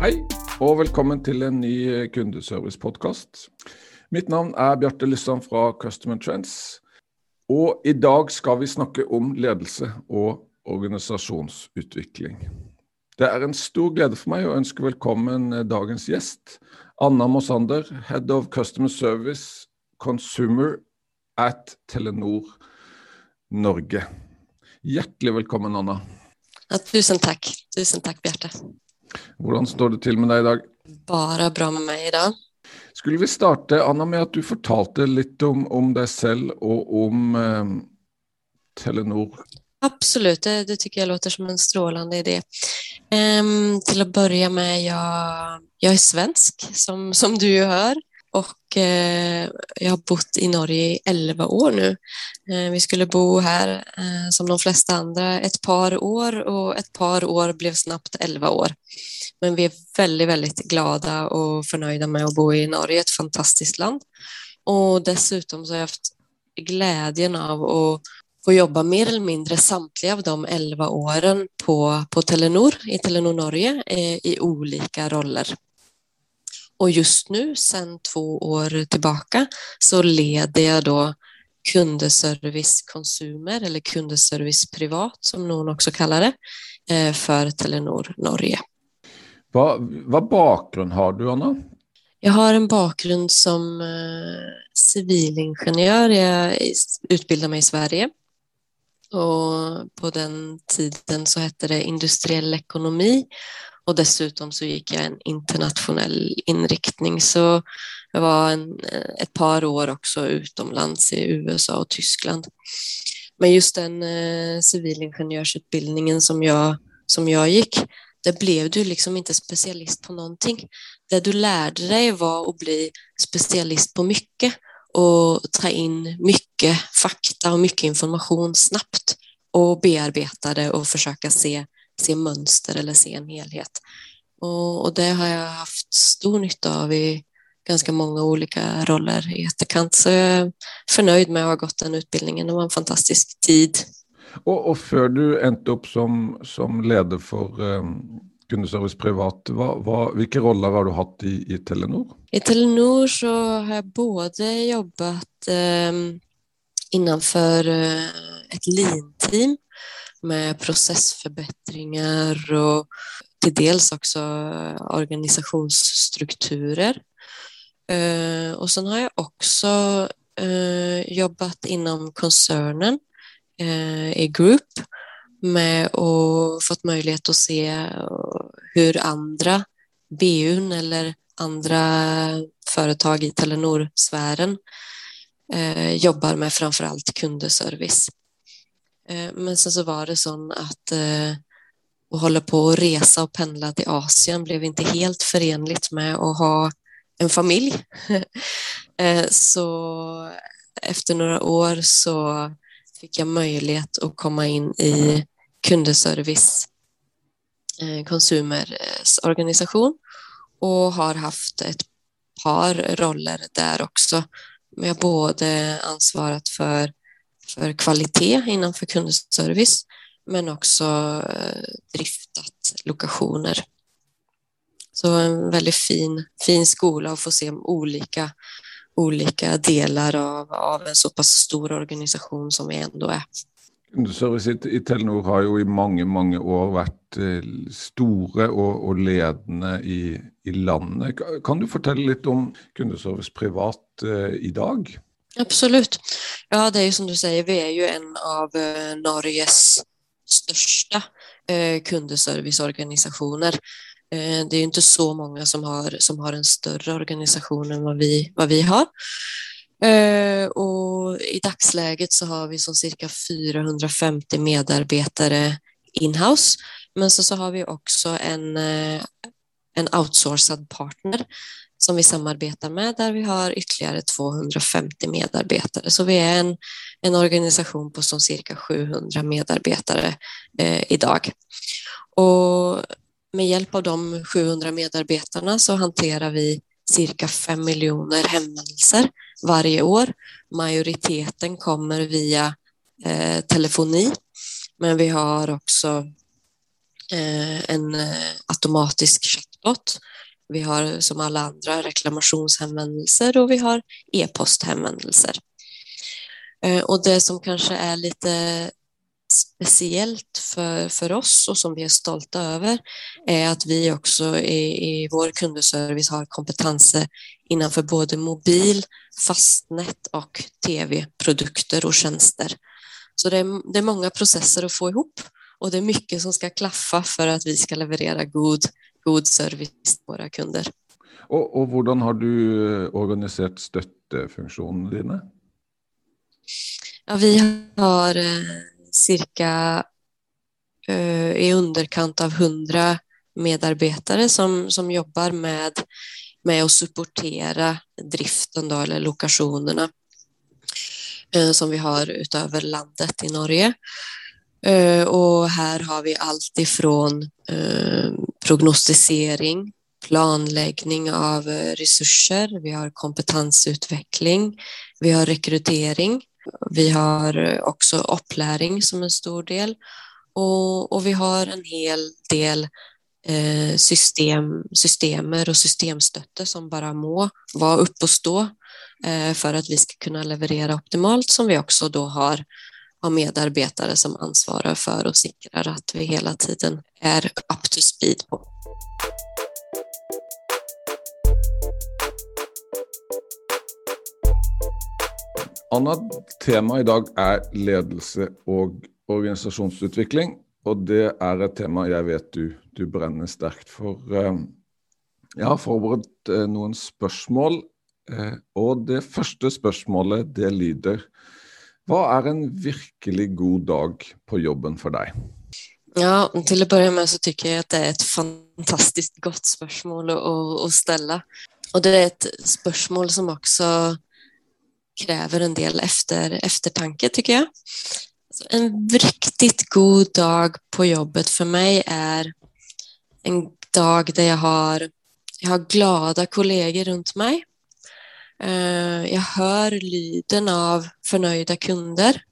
Hei, og velkommen til en ny eh, kundeservice-podkast. Mitt navn er Bjarte Lysand fra Customer Trends. Og i dag skal vi snakke om ledelse og organisasjonsutvikling. Det er en stor glede for meg å ønske velkommen eh, dagens gjest, Anna Mossander, Head of Customer Service Consumer at Telenor Norge. Hjertelig velkommen, Anna. Ja, tusen takk. Tusen takk, Bjarte. Hvordan står det til med deg i dag? Bare bra med meg i dag. Skulle vi starte, Anna, med at du fortalte litt om, om deg selv og om eh, Telenor? Absolut, det, det, tycker jag låter som en strålande idé. Ehm, till att börja med, jag, jag är svensk som, som du hör och eh, jag har bott i Norge i 11 år nu. Eh, vi skulle bo här eh, som de flesta andra ett par år och ett par år blev snabbt 11 år. Men vi är väldigt, väldigt glada och förnöjda med att bo i Norge, ett fantastiskt land. Och dessutom så har jag haft glädjen av att få jobba mer eller mindre samtliga av de 11 åren på, på Telenor, i Telenor Norge, eh, i olika roller. Och just nu, sedan två år tillbaka, så leder jag då kundeservice konsumer eller kundeservice privat som någon också kallar det, eh, för Telenor Norge. Vad, vad bakgrund har du, Anna? Jag har en bakgrund som eh, civilingenjör. Jag utbildade mig i Sverige och på den tiden så hette det industriell ekonomi och dessutom så gick jag en internationell inriktning. Så jag var en, eh, ett par år också utomlands i USA och Tyskland. Men just den eh, civilingenjörsutbildningen som jag, som jag gick, där blev du liksom inte specialist på någonting. Det du lärde dig var att bli specialist på mycket och ta in mycket fakta och mycket information snabbt och bearbeta det och försöka se, se mönster eller se en helhet. Och, och, det har jag haft stor nytta av i ganska många olika roller i efterkant. Så jag är förnöjd med att ha gått den utbildningen. Det var en fantastisk tid. Och, och för du endte upp som, som ledare för um, kundeservice privat, vad, vad, vilka roller har du haft i, i Telenor? I Telenor så har jag både jobbat eh, innanför eh, ett lean-team med processförbättringar och till dels också organisationsstrukturer. Eh, och sen har jag också eh, jobbat inom koncernen eh, i Group med och fått möjlighet att se hur andra BUn eller andra företag i Telenor-sfären eh, jobbar med framför allt kundeservice. Eh, men sen så var det så att eh, att hålla på och resa och pendla till Asien blev inte helt förenligt med att ha en familj. eh, så efter några år så fick jag möjlighet att komma in i kundeservice eh, konsumerorganisation och har haft ett par roller där också. Men jag har både ansvarat för, för kvalitet innanför kundservice men också eh, driftat lokationer. Så en väldigt fin, fin skola att få se olika, olika delar av, av en så pass stor organisation som vi ändå är. Kundeservice i Telenor har ju i många, många år varit eh, stora och, och ledande i, i landet. Kan du berätta lite om kundeservice privat eh, idag? Absolut. Ja, det är ju som du säger, vi är ju en av eh, Norges största kundeserviceorganisationer. kundserviceorganisationer. Eh, det är inte så många som har, som har en större organisation än vad vi, vad vi har. Och I dagsläget så har vi som cirka 450 medarbetare inhouse Men så, så har vi också en, en outsourcad partner som vi samarbetar med där vi har ytterligare 250 medarbetare. Så vi är en, en organisation på som cirka 700 medarbetare eh, idag. Och med hjälp av de 700 medarbetarna så hanterar vi cirka 5 miljoner händelser varje år. Majoriteten kommer via eh, telefoni, men vi har också eh, en eh, automatisk chatbot. Vi har som alla andra reklamationshänvändelser och vi har e-posthänvändelser. Eh, och det som kanske är lite speciellt för, för oss och som vi är stolta över är att vi också i, i vår kundservice har kompetenser innanför både mobil, fastnät och tv-produkter och tjänster. Så det är, det är många processer att få ihop och det är mycket som ska klaffa för att vi ska leverera god, god service till våra kunder. Och, och hur har du organiserat stöttefunktionerna dina? Ja, vi har eh, cirka eh, i underkant av 100 medarbetare som, som jobbar med, med att supportera driften då, eller lokationerna eh, som vi har utöver landet i Norge. Eh, och här har vi allt ifrån eh, prognostisering, planläggning av eh, resurser, vi har kompetensutveckling, vi har rekrytering, vi har eh, också upplärning som en stor del och, och vi har en hel del eh, system, systemer och systemstötte som bara må vara upp och stå eh, för att vi ska kunna leverera optimalt som vi också då har, har medarbetare som ansvarar för och säkrar att vi hela tiden är up to speed på. Annat tema idag är ledelse och organisationsutveckling. Och det är ett tema jag vet du, du bränner starkt för. Eh, jag har förberett eh, några spörsmål. Eh, och det första spörsmålet det lyder vad är en verkligt god dag på jobben för dig? Ja, till att börja med så tycker jag att det är ett fantastiskt gott spörsmål att, att ställa. Och det är ett spörsmål som också kräver en del efter, eftertanke tycker jag. Alltså, en riktigt god dag på jobbet för mig är en dag där jag har, jag har glada kollegor runt mig. Eh, jag hör lyden av förnöjda kunder.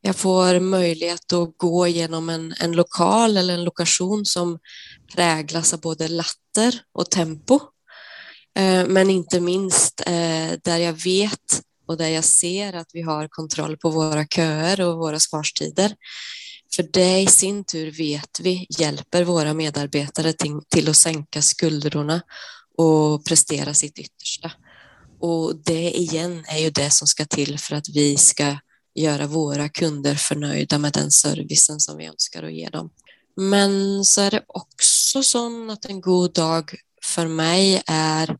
Jag får möjlighet att gå genom en, en lokal eller en lokation som präglas av både latter och tempo. Eh, men inte minst eh, där jag vet och där jag ser att vi har kontroll på våra köer och våra svarstider. För det i sin tur vet vi hjälper våra medarbetare till, till att sänka skuldrorna och prestera sitt yttersta. Och det igen är ju det som ska till för att vi ska göra våra kunder förnöjda med den servicen som vi önskar att ge dem. Men så är det också så att en god dag för mig är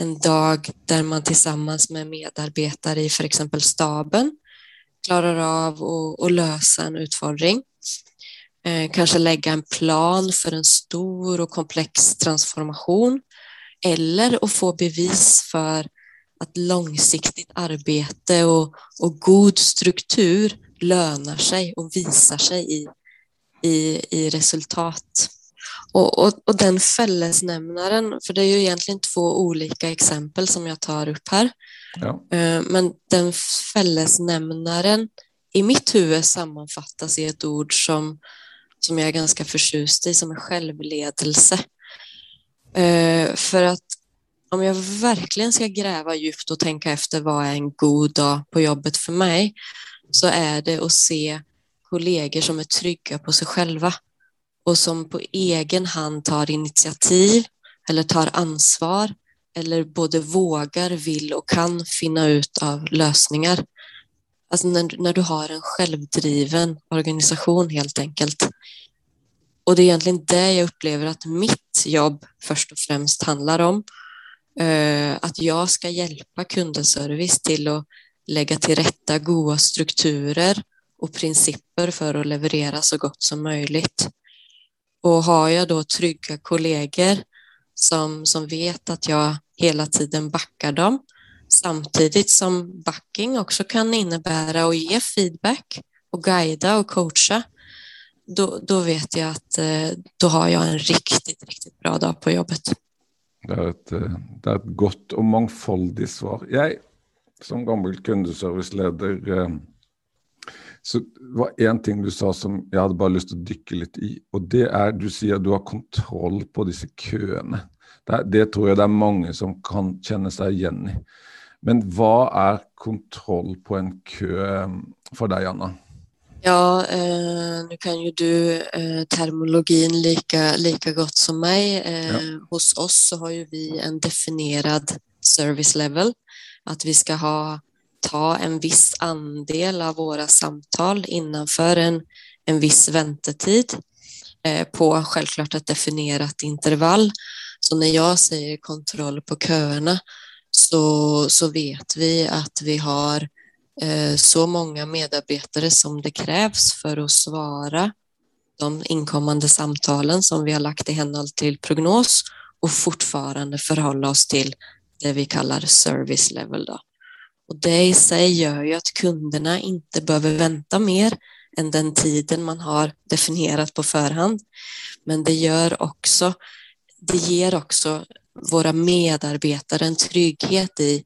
en dag där man tillsammans med medarbetare i för exempel staben klarar av att, lösa en utfordring. Eh, kanske lägga en plan för en stor och komplex transformation eller att få bevis för att långsiktigt arbete och, och god struktur lönar sig och visar sig i, i, i resultat. Och, och, och, den fällesnämnaren, för det är ju egentligen två olika exempel som jag tar upp här, ja. Eh, men den fällesnämnaren i mitt huvud sammanfattas i ett ord som, som jag är ganska förtjust i, som är självledelse. Eh, för att om jag verkligen ska gräva djupt och tänka efter vad är en god dag på jobbet för mig, så är det att se kollegor som är trygga på sig själva och som på egen hand tar initiativ eller tar ansvar eller både vågar, vill och kan finna ut av lösningar. Alltså när, när du har en självdriven organisation helt enkelt. Och det är egentligen det jag upplever att mitt jobb först och främst handlar om. Eh, att jag ska hjälpa kundservice till att lägga till rätta goda strukturer och principer för att leverera så gott som möjligt. Och har jag då trygga kollegor som, som vet att jag hela tiden backar dem, samtidigt som backing också kan innebära att ge feedback och guida och coacha, då, då vet jag att eh, då har jag en riktigt, riktigt bra dag på jobbet. Det är ett, eh, det är ett gott och mångfaldigt svar. Jag som gammal kundeserviceledare eh, så var en ting du sa som jag hade bara lust att dyka lite i. Och det är, du säger att du har kontroll på dessa köerna. Det, det tror jag det är många som kan känna sig igen i. Men vad är kontroll på en kö för dig, Anna? Ja, eh, nu kan ju du eh, termologin lika, lika gott som mig. Eh, ja. Hos oss så har ju vi en definierad service level, att vi ska ha ta en viss andel av våra samtal innanför en, en viss väntetid eh, på självklart ett definierat intervall. Så när jag säger kontroll på köerna så, så vet vi att vi har Eh, så många medarbetare som det krävs för att svara de inkommande samtalen som vi har lagt i henhold till prognos och fortfarande förhålla oss till det vi kallar service level. Då. Och det i sig gör ju att kunderna inte behöver vänta mer än den tiden man har definierat på förhand. Men det gör också, det ger också våra medarbetare en trygghet i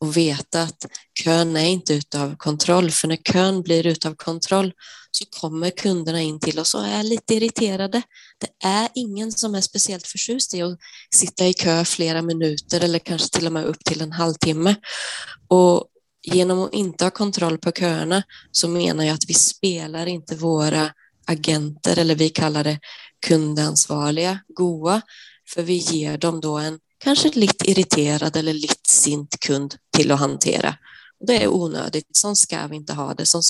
och veta att kön är inte utav kontroll, för när kön blir utav kontroll så kommer kunderna in till oss och är lite irriterade. Det är ingen som är speciellt förtjust i att sitta i kö flera minuter eller kanske till och med upp till en halvtimme. Och genom att inte ha kontroll på köerna så menar jag att vi spelar inte våra agenter, eller vi kallar det kundansvariga, goa, för vi ger dem då en kanske lite irriterad eller lite sint kund till att hantera. Det är onödigt, så ska vi inte ha det, så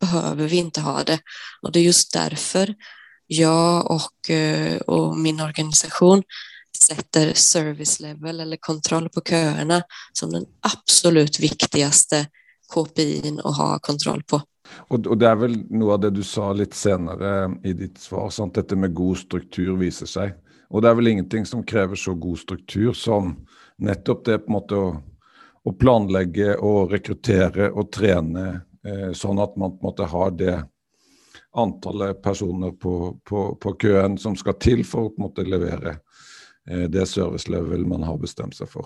behöver vi inte ha det. Och det är just därför jag och, eh, och min organisation sätter service level eller kontroll på köerna som den absolut viktigaste KPI att ha kontroll på. Och, och det är väl något av det du sa lite senare i ditt svar, sånt detta med god struktur visar sig. Och det är väl ingenting som kräver så god struktur som nettopp det på en måte å, å planlegge og rekruttere og trene eh, sånn at man på en måte har det antallet personer på, på, på køen som ska till för att på en måte levere Eh, det servicelevel man har bestämt sig för.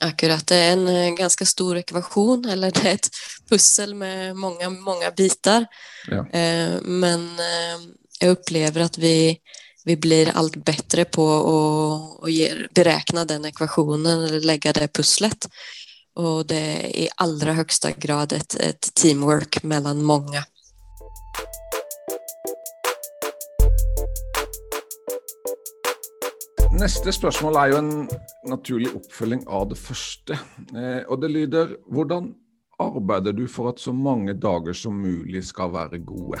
Akkurat, det är en eh, ganska stor ekvation eller det är ett pussel med många, många bitar. Ja. Eh, men jag upplever att vi, vi blir allt bättre på att, beräkna den ekvationen eller lägga det pusslet. Och det är i allra högsta grad ett, ett teamwork mellan många. Neste spørsmål er jo en naturlig oppfølging av det første. Eh, og det lyder hvordan arbeider du for at så mange dager som mulig skal være gode?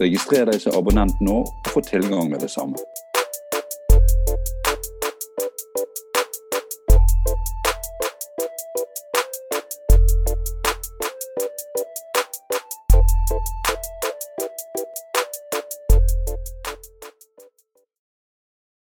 Registrer deg som abonnent nå og få tilgang med det samme.